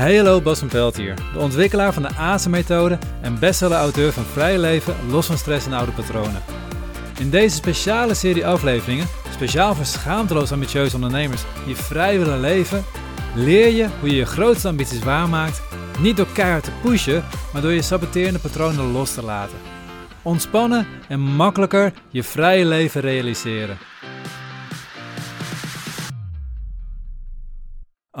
Hallo, Bas van Pelt hier, de ontwikkelaar van de ASE-methode en bestseller-auteur van Vrij Leven, Los van Stress en Oude Patronen. In deze speciale serie afleveringen, speciaal voor schaamteloos ambitieuze ondernemers die vrij willen leven, leer je hoe je je grootste ambities waarmaakt, niet door keihard te pushen, maar door je saboterende patronen los te laten. Ontspannen en makkelijker je vrije leven realiseren.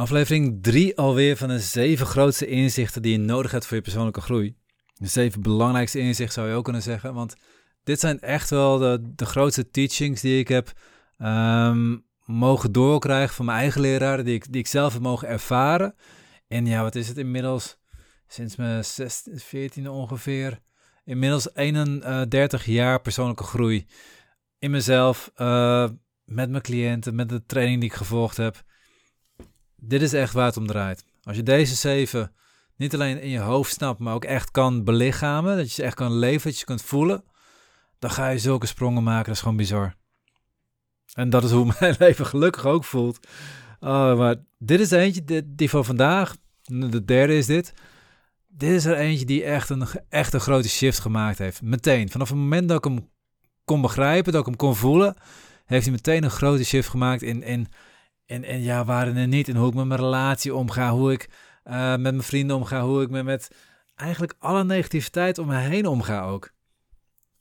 Aflevering 3 alweer van de zeven grootste inzichten die je nodig hebt voor je persoonlijke groei. De zeven belangrijkste inzichten zou je ook kunnen zeggen, want dit zijn echt wel de, de grootste teachings die ik heb ehm, mogen doorkrijgen van mijn eigen leraren, die ik, die ik zelf heb mogen ervaren. En ja, wat is het inmiddels? Sinds mijn 16, 14 ongeveer. Inmiddels 31 jaar persoonlijke groei. In mezelf, uh, met mijn cliënten, met de training die ik gevolgd heb dit is echt waar het om draait. Als je deze zeven niet alleen in je hoofd snapt, maar ook echt kan belichamen, dat je ze echt kan leven, dat je ze kunt voelen, dan ga je zulke sprongen maken. Dat is gewoon bizar. En dat is hoe mijn leven gelukkig ook voelt. Oh, maar dit is eentje, die van vandaag, de derde is dit. Dit is er eentje die echt een, echt een grote shift gemaakt heeft. Meteen. Vanaf het moment dat ik hem kon begrijpen, dat ik hem kon voelen, heeft hij meteen een grote shift gemaakt in, in en, en ja, waren er niet. En hoe ik met mijn relatie omga, hoe ik uh, met mijn vrienden omga, hoe ik me met eigenlijk alle negativiteit om me heen omga ook.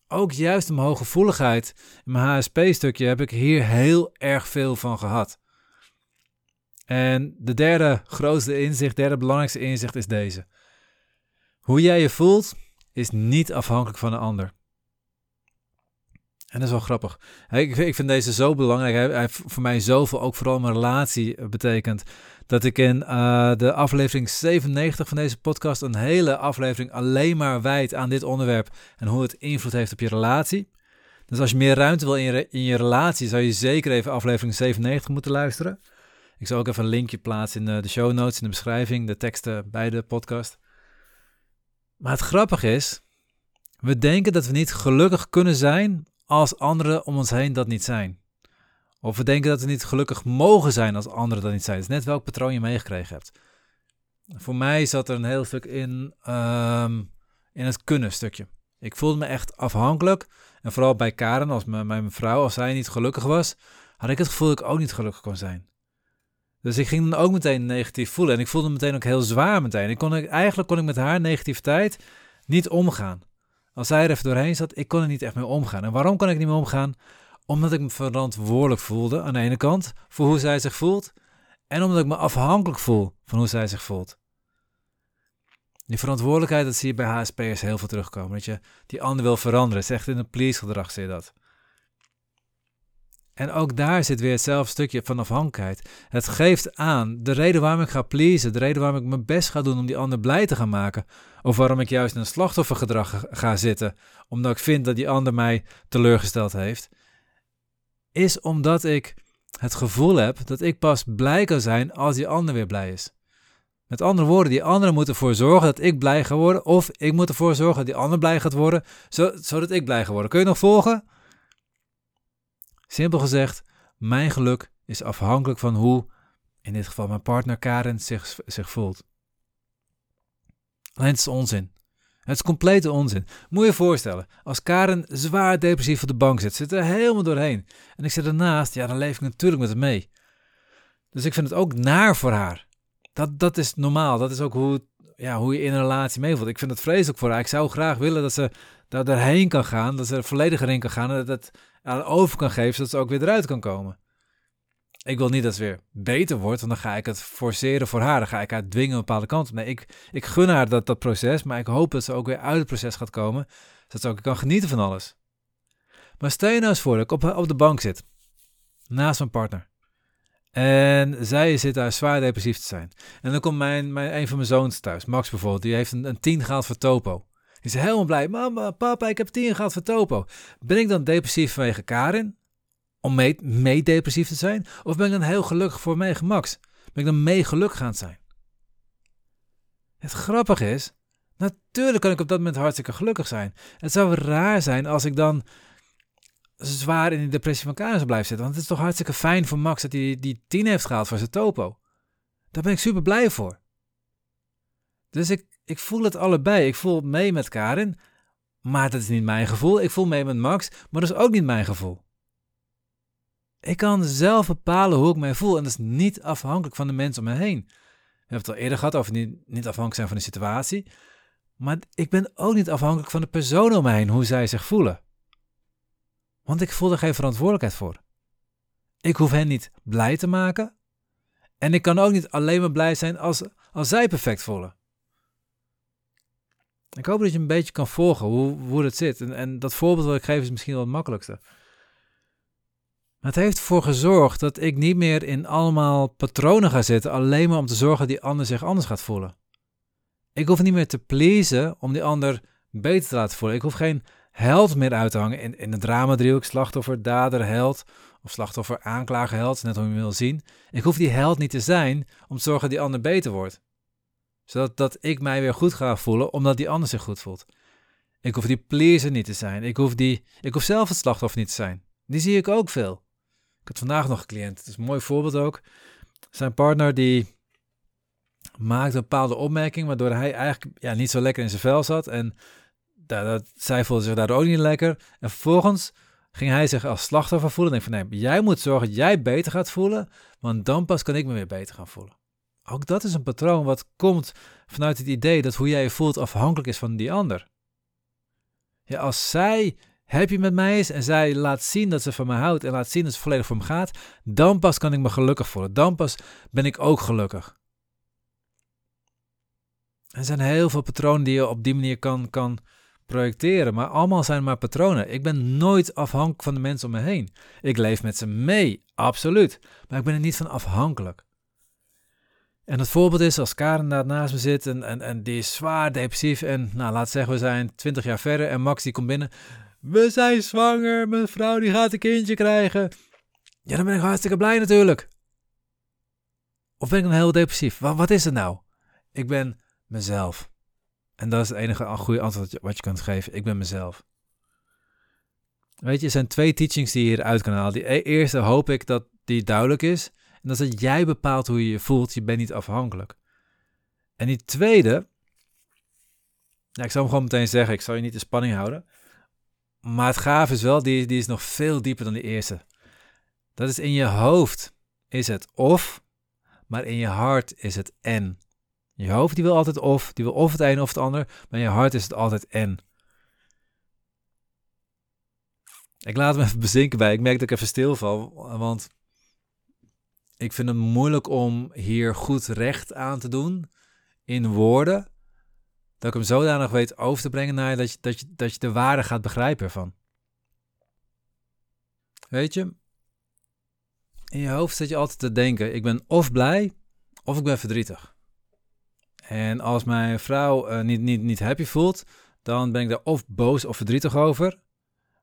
Ook juist mijn hooggevoeligheid, mijn HSP-stukje, heb ik hier heel erg veel van gehad. En de derde grootste inzicht, derde belangrijkste inzicht is deze. Hoe jij je voelt, is niet afhankelijk van een ander. En dat is wel grappig. Ik, vind deze zo belangrijk. Hij heeft voor mij zoveel, ook vooral mijn relatie, eh, betekent. Dat ik in uh, de aflevering 97 van deze podcast een hele aflevering alleen maar wijd aan dit onderwerp. En hoe het invloed heeft op je relatie. Dus als je meer ruimte wil in je, in je relatie, zou je zeker even aflevering 97 moeten luisteren. Ik zal ook even een linkje plaatsen in de, de show notes, in de beschrijving, de teksten bij de podcast. Maar het grappige is, we denken dat we niet gelukkig kunnen zijn als anderen om ons heen dat niet zijn. Of we denken dat we niet gelukkig mogen zijn als anderen dat niet zijn. Het is net welk patroon je meegekregen hebt. Voor mij zat er een heel stuk in, um, in het kunnen stukje. Ik voelde me echt afhankelijk. En vooral bij Karen, als mijn, mijn vrouw, als zij niet gelukkig was, had ik het gevoel dat ik ook niet gelukkig kon zijn. Dus ik ging dan ook meteen negatief voelen. En ik voelde me meteen ook heel zwaar meteen. Ik kon, eigenlijk kon ik met haar negativiteit niet omgaan. Als zij er even doorheen zat, ik kon er niet echt mee omgaan. En waarom kon ik niet mee omgaan? Omdat ik me verantwoordelijk voelde aan de ene kant voor hoe zij zich voelt. En omdat ik me afhankelijk voel van hoe zij zich voelt. Die verantwoordelijkheid, dat zie je bij HSP'ers heel veel terugkomen. Dat je die ander wil veranderen. Het in een please gedrag, zie je dat. En ook daar zit weer hetzelfde stukje van afhankelijkheid. Het geeft aan de reden waarom ik ga pleasen, de reden waarom ik mijn best ga doen om die ander blij te gaan maken. Of waarom ik juist in een slachtoffergedrag ga zitten, omdat ik vind dat die ander mij teleurgesteld heeft. Is omdat ik het gevoel heb dat ik pas blij kan zijn als die ander weer blij is. Met andere woorden, die anderen moeten ervoor zorgen dat ik blij ga worden. Of ik moet ervoor zorgen dat die ander blij gaat worden, zodat ik blij ga worden. Kun je nog volgen? Simpel gezegd, mijn geluk is afhankelijk van hoe, in dit geval mijn partner Karen, zich, zich voelt. Alleen het is onzin. Het is complete onzin. Moet je je voorstellen, als Karen zwaar depressief op de bank zit, zit er helemaal doorheen. En ik zit ernaast, ja, dan leef ik natuurlijk met hem mee. Dus ik vind het ook naar voor haar. Dat, dat is normaal. Dat is ook hoe, ja, hoe je in een relatie meevoelt. Ik vind het vreselijk voor haar. Ik zou graag willen dat ze daar doorheen kan gaan. Dat ze er volledig erin kan gaan. En dat het aan over kan geven, zodat ze ook weer eruit kan komen. Ik wil niet dat het weer beter wordt, want dan ga ik het forceren voor haar. Dan ga ik haar dwingen een bepaalde kant. Nee, ik, ik gun haar dat, dat proces, maar ik hoop dat ze ook weer uit het proces gaat komen, zodat ze ook kan genieten van alles. Maar stel je nou eens voor dat ik op, op de bank zit, naast mijn partner. En zij zit daar zwaar depressief te zijn. En dan komt mijn, mijn, een van mijn zoons thuis, Max bijvoorbeeld, die heeft een, een 10 gehaald voor Topo. Die is helemaal blij. Mama, papa, ik heb 10 gehad voor Topo. Ben ik dan depressief vanwege Karin? Om mee, mee depressief te zijn? Of ben ik dan heel gelukkig voor mijn Max? Ben ik dan mee gelukkig gaan zijn? Het grappige is, natuurlijk kan ik op dat moment hartstikke gelukkig zijn. Het zou raar zijn als ik dan zwaar in die depressie van Karin zou blijven zitten. Want het is toch hartstikke fijn voor Max dat hij die 10 heeft gehaald voor zijn topo. Daar ben ik super blij voor. Dus ik, ik voel het allebei. Ik voel mee met Karin, maar dat is niet mijn gevoel. Ik voel mee met Max, maar dat is ook niet mijn gevoel. Ik kan zelf bepalen hoe ik mij voel en dat is niet afhankelijk van de mensen om me heen. We hebben het al eerder gehad over niet, niet afhankelijk zijn van de situatie. Maar ik ben ook niet afhankelijk van de persoon om me heen, hoe zij zich voelen. Want ik voel er geen verantwoordelijkheid voor. Ik hoef hen niet blij te maken. En ik kan ook niet alleen maar blij zijn als, als zij perfect voelen. Ik hoop dat je een beetje kan volgen hoe, hoe het zit. En, en dat voorbeeld wat ik geef is misschien wel het makkelijkste. Het heeft ervoor gezorgd dat ik niet meer in allemaal patronen ga zitten, alleen maar om te zorgen dat die ander zich anders gaat voelen. Ik hoef niet meer te pleasen om die ander beter te laten voelen. Ik hoef geen held meer uit te hangen in, in het drama-driehoek, slachtoffer, dader, held, of slachtoffer, aanklager, held, net hoe je wil zien. Ik hoef die held niet te zijn om te zorgen dat die ander beter wordt. Zodat dat ik mij weer goed ga voelen, omdat die ander zich goed voelt. Ik hoef die pleaser niet te zijn. Ik hoef, die, ik hoef zelf het slachtoffer niet te zijn. Die zie ik ook veel had vandaag nog een cliënt. Het is een mooi voorbeeld ook. Zijn partner die maakte een bepaalde opmerking, waardoor hij eigenlijk ja, niet zo lekker in zijn vel zat. En dat, zij voelde zich daardoor ook niet lekker. En vervolgens ging hij zich als slachtoffer voelen. En denk van nee, jij moet zorgen dat jij beter gaat voelen, want dan pas kan ik me weer beter gaan voelen. Ook dat is een patroon wat komt vanuit het idee dat hoe jij je voelt afhankelijk is van die ander. Ja, als zij happy met mij is en zij laat zien dat ze van me houdt en laat zien dat ze volledig voor me gaat, dan pas kan ik me gelukkig voelen. Dan pas ben ik ook gelukkig. Er zijn heel veel patronen die je op die manier kan, kan projecteren, maar allemaal zijn maar patronen. Ik ben nooit afhankelijk van de mensen om me heen. Ik leef met ze mee, absoluut, maar ik ben er niet van afhankelijk. En het voorbeeld is als Karen daar naast me zit en, en, en die is zwaar depressief en nou laat zeggen we zijn 20 jaar verder en Max die komt binnen we zijn zwanger, mijn vrouw die gaat een kindje krijgen. Ja, dan ben ik hartstikke blij natuurlijk. Of ben ik dan heel depressief? Wat, wat is het nou? Ik ben mezelf. En dat is het enige goede antwoord wat je kunt geven. Ik ben mezelf. Weet je, er zijn twee teachings die je hieruit kan halen. Die e-, eerste hoop ik dat die duidelijk is. En dat is dat jij bepaalt hoe je je voelt. Je bent niet afhankelijk. En die tweede, nou, ik zal hem gewoon meteen zeggen. Ik zal je niet de spanning houden. Maar het gaaf is wel, die, die is nog veel dieper dan de eerste. Dat is in je hoofd is het of, maar in je hart is het en. Je hoofd die wil altijd of, die wil of het een of het ander, maar in je hart is het altijd en. Ik laat hem even bezinken bij. Ik merk dat ik even stilval, want ik vind het moeilijk om hier goed recht aan te doen in woorden dat ik hem zodanig weet over te brengen naar je dat je, dat je, dat je de waarde gaat begrijpen ervan. Weet je, in je hoofd zit je altijd te denken: ik ben of blij of ik ben verdrietig. En als mijn vrouw uh, niet, niet, niet happy voelt, dan ben ik daar of boos of verdrietig over.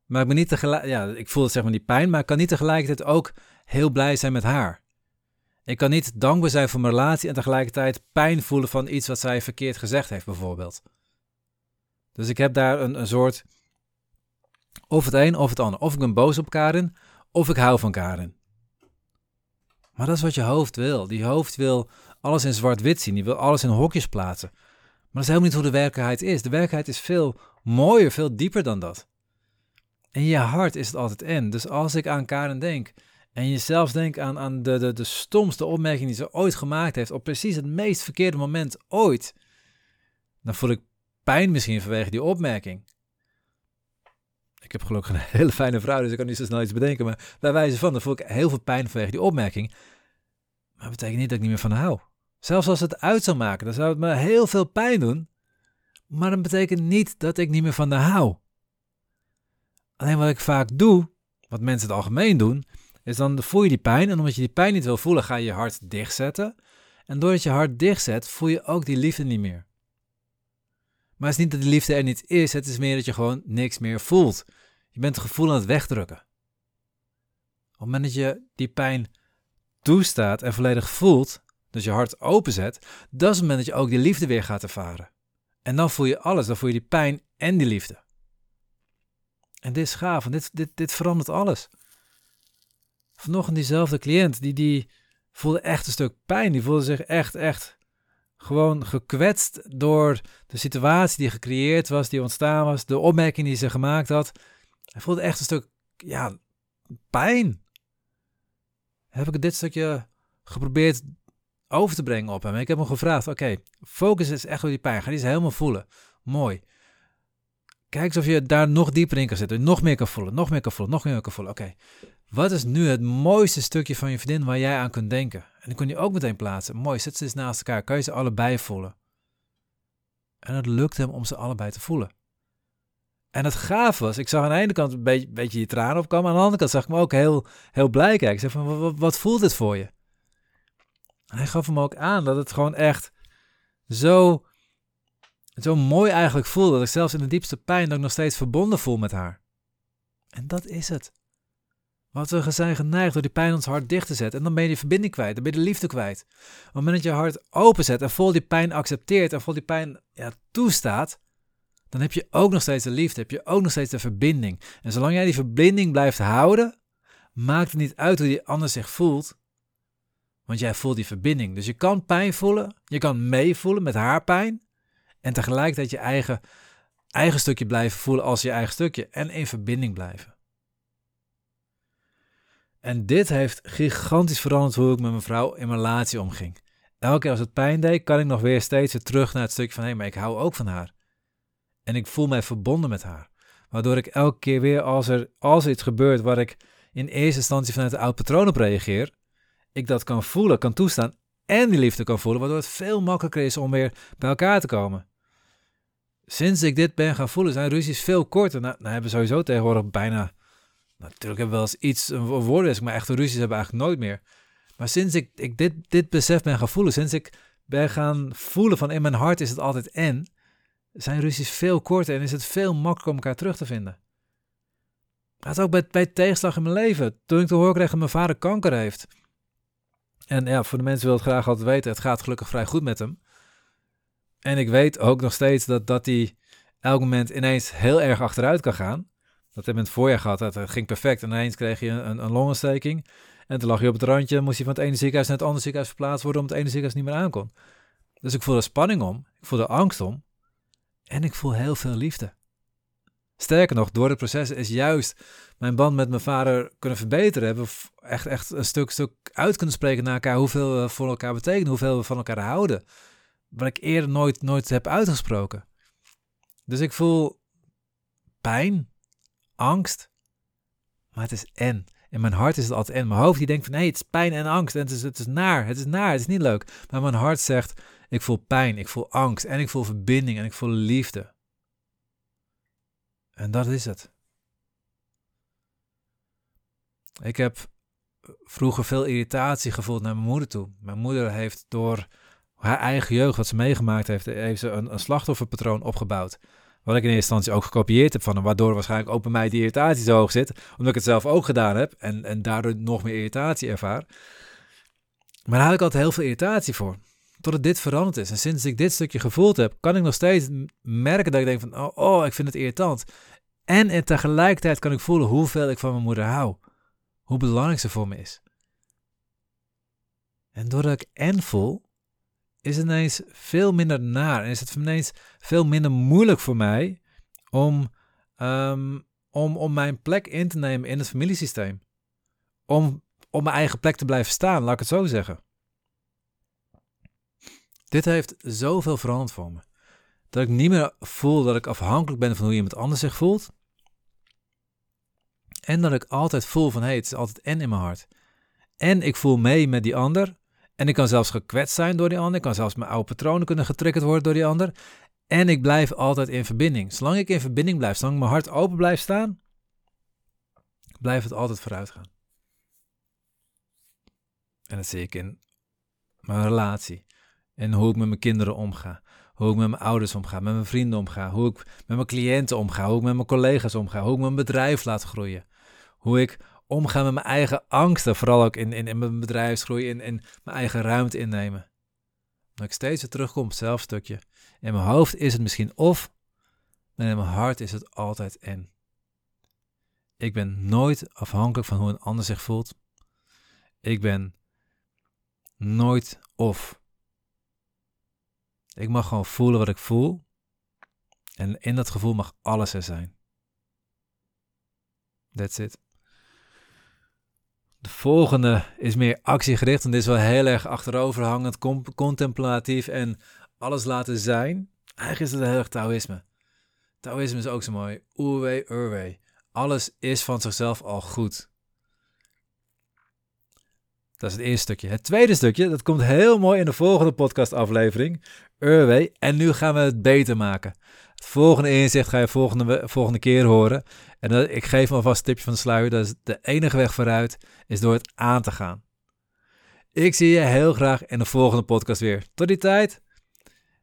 Maar ik ben niet tegelijk, ja, ik voel zeg maar die pijn, maar ik kan niet tegelijkertijd ook heel blij zijn met haar. Ik kan niet dankbaar zijn voor mijn relatie en tegelijkertijd pijn voelen van iets wat zij verkeerd gezegd heeft, bijvoorbeeld. Dus ik heb daar een, een soort. Of het een of het ander. Of ik ben boos op Karin, of ik hou van Karin. Maar dat is wat je hoofd wil. Die hoofd wil alles in zwart-wit zien. Die wil alles in hokjes plaatsen. Maar dat is helemaal niet hoe de werkelijkheid is. De werkelijkheid is veel mooier, veel dieper dan dat. In je hart is het altijd en. Dus als ik aan Karin denk, en je zelfs denkt aan, aan de, de, de stomste opmerking die ze ooit gemaakt heeft op precies het meest verkeerde moment ooit. Dan voel ik pijn misschien vanwege die opmerking. Ik heb gelukkig een hele fijne vrouw, dus ik kan niet zo snel iets bedenken. Maar bij wijze van, dan voel ik heel veel pijn vanwege die opmerking. Maar dat betekent niet dat ik niet meer van haar hou. Zelfs als het uit zou maken, dan zou het me heel veel pijn doen. Maar dat betekent niet dat ik niet meer van haar hou. Alleen wat ik vaak doe, wat mensen het algemeen doen, is dan voel je die pijn. En omdat je die pijn niet wil voelen, ga je je hart dichtzetten. En doordat je hart dichtzet, voel je ook die liefde niet meer. Maar het is niet dat die liefde er niet is, het is meer dat je gewoon niks meer voelt. Je bent het gevoel aan het wegdrukken. Op het moment dat je die pijn toestaat en volledig voelt, dus je hart openzet, dat is het moment dat je ook die liefde weer gaat ervaren. En dan voel je alles, dan voel je die pijn en die liefde. En dit is gaaf, dit, dit, dit verandert alles. Vanochtend diezelfde cliënt, die, die voelde echt een stuk pijn. Die voelde zich echt, echt gewoon gekwetst door de situatie die gecreëerd was, die ontstaan was, de opmerking die ze gemaakt had. Hij voelde echt een stuk, ja, pijn. Heb ik dit stukje geprobeerd over te brengen op hem. Ik heb hem gevraagd, oké, focus is echt op die pijn. Ga die eens helemaal voelen. Mooi. Kijk eens of je daar nog dieper in kan zitten. Nog meer kan voelen, nog meer kan voelen, nog meer kan voelen. Oké, wat is nu het mooiste stukje van je vriendin waar jij aan kunt denken? En dan kun je ook meteen plaatsen. Mooi, zet ze eens naast elkaar. Kan je ze allebei voelen? En het lukt hem om ze allebei te voelen. En het gaaf was, ik zag aan de ene kant een beetje, beetje je tranen opkomen. Aan de andere kant zag ik me ook heel, heel blij kijken. Ik zei van, wat, wat voelt dit voor je? Hij gaf hem ook aan dat het gewoon echt zo, zo mooi eigenlijk voelde. Dat ik zelfs in de diepste pijn dat ik nog steeds verbonden voel met haar. En dat is het. Wat we zijn geneigd door die pijn ons hart dicht te zetten. En dan ben je die verbinding kwijt, dan ben je de liefde kwijt. Op het moment dat je hart openzet en vol die pijn accepteert en vol die pijn ja, toestaat, dan heb je ook nog steeds de liefde, heb je ook nog steeds de verbinding. En zolang jij die verbinding blijft houden, maakt het niet uit hoe die ander zich voelt, want jij voelt die verbinding. Dus je kan pijn voelen, je kan meevoelen met haar pijn en tegelijkertijd je eigen, eigen stukje blijven voelen als je eigen stukje en in verbinding blijven. En dit heeft gigantisch veranderd hoe ik met mijn vrouw in mijn relatie omging. Elke keer als het pijn deed, kan ik nog weer steeds weer terug naar het stukje van hé, maar ik hou ook van haar. En ik voel mij verbonden met haar. Waardoor ik elke keer weer als er, als er iets gebeurt waar ik in eerste instantie vanuit de oud patroon op reageer, ik dat kan voelen, kan toestaan en die liefde kan voelen, waardoor het veel makkelijker is om weer bij elkaar te komen. Sinds ik dit ben gaan voelen, zijn ruzies veel korter. Nou, hebben sowieso tegenwoordig bijna natuurlijk hebben we wel eens iets, een woordenwisseling, maar echte ruzies hebben we eigenlijk nooit meer. Maar sinds ik, ik dit, dit besef ben gaan voelen, sinds ik ben gaan voelen van in mijn hart is het altijd en, zijn ruzies veel korter en is het veel makkelijker om elkaar terug te vinden. Dat ook bij, bij tegenslag in mijn leven. Toen ik te horen kreeg dat mijn vader kanker heeft. En ja, voor de mensen wil het graag altijd weten, het gaat gelukkig vrij goed met hem. En ik weet ook nog steeds dat, dat hij elk moment ineens heel erg achteruit kan gaan. Dat hebben we in het voorjaar gehad. Dat ging perfect. En ineens kreeg je een, een longontsteking. En toen lag je op het randje. Moest je van het ene ziekenhuis naar het andere ziekenhuis verplaatst worden. Omdat het ene ziekenhuis niet meer aankon. Dus ik voelde spanning om. Ik voelde angst om. En ik voel heel veel liefde. Sterker nog, door het proces is juist mijn band met mijn vader kunnen verbeteren. Hebben we echt, echt een stuk, stuk uit kunnen spreken naar elkaar. Hoeveel we voor elkaar betekenen. Hoeveel we van elkaar houden. Wat ik eerder nooit, nooit heb uitgesproken. Dus ik voel pijn angst. Maar het is en. In mijn hart is het altijd en. Mijn hoofd die denkt van, hé, hey, het is pijn en angst. En het is, het is naar, het is naar, het is niet leuk. Maar mijn hart zegt, ik voel pijn, ik voel angst en ik voel verbinding en ik voel liefde. En dat is het. Ik heb vroeger veel irritatie gevoeld naar mijn moeder toe. Mijn moeder heeft door haar eigen jeugd, wat ze meegemaakt heeft, heeft ze een, een slachtofferpatroon opgebouwd. Wat ik in eerste instantie ook gekopieerd heb van hem, waardoor waarschijnlijk ook bij mij die irritatie zo hoog zit, omdat ik het zelf ook gedaan heb en, en daardoor nog meer irritatie ervaar. Maar daar had ik altijd heel veel irritatie voor. Totdat dit veranderd is. En sinds ik dit stukje gevoeld heb, kan ik nog steeds merken dat ik denk van, oh, oh ik vind het irritant. En, tegelijkertijd kan ik voelen hoeveel ik van mijn moeder hou. Hoe belangrijk ze voor me is. En doordat ik en voel, is het ineens veel minder naar. En is het ineens veel minder moeilijk voor mij om, um, om, om mijn plek in te nemen in het familiesysteem. Om op mijn eigen plek te blijven staan, laat ik het zo zeggen. Dit heeft zoveel veranderd voor me. Dat ik niet meer voel dat ik afhankelijk ben van hoe iemand anders zich voelt. En dat ik altijd voel van hé, het is altijd en in mijn hart. En ik voel mee met die ander. En ik kan zelfs gekwetst zijn door die ander. Ik kan zelfs mijn oude patronen kunnen getriggerd worden door die ander. En ik blijf altijd in verbinding. Zolang ik in verbinding blijf, zolang mijn hart open blijft staan, blijft het altijd vooruit gaan. En dat zie ik in mijn relatie. En hoe ik met mijn kinderen omga. Hoe ik met mijn ouders omga, met mijn vrienden omga. Hoe ik met mijn cliënten omga. Hoe ik met mijn collega's omga. Hoe ik mijn bedrijf laat groeien. Hoe ik omgaan met mijn eigen angsten. Vooral ook in, in, mijn bedrijfsgroei, in, in mijn eigen ruimte innemen. Dat ik steeds weer terugkom op hetzelfde stukje. In mijn hoofd is het misschien of, maar in mijn hart is het altijd en. Ik ben nooit afhankelijk van hoe een ander zich voelt. Ik ben nooit of. Ik mag gewoon voelen wat ik voel. En in dat gevoel mag alles er zijn. That's it. De volgende is meer actiegericht en dit is wel heel erg achteroverhangend, contemplatief en alles laten zijn. Eigenlijk is het heel erg Taoïsme. Taoïsme is ook zo mooi. Uwe, Urwe. Alles is van zichzelf al goed. Dat is het eerste stukje. Het tweede stukje, dat komt heel mooi in de volgende podcastaflevering. Urwe. En nu gaan we het beter maken. Het volgende inzicht ga je volgende, volgende keer horen. En ik geef alvast een tipje van de sluier. Dat is de enige weg vooruit is door het aan te gaan. Ik zie je heel graag in de volgende podcast weer. Tot die tijd.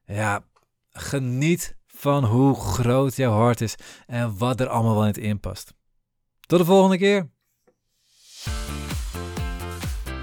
Ja, geniet van hoe groot jouw hart is en wat er allemaal wel in het inpast. Tot de volgende keer.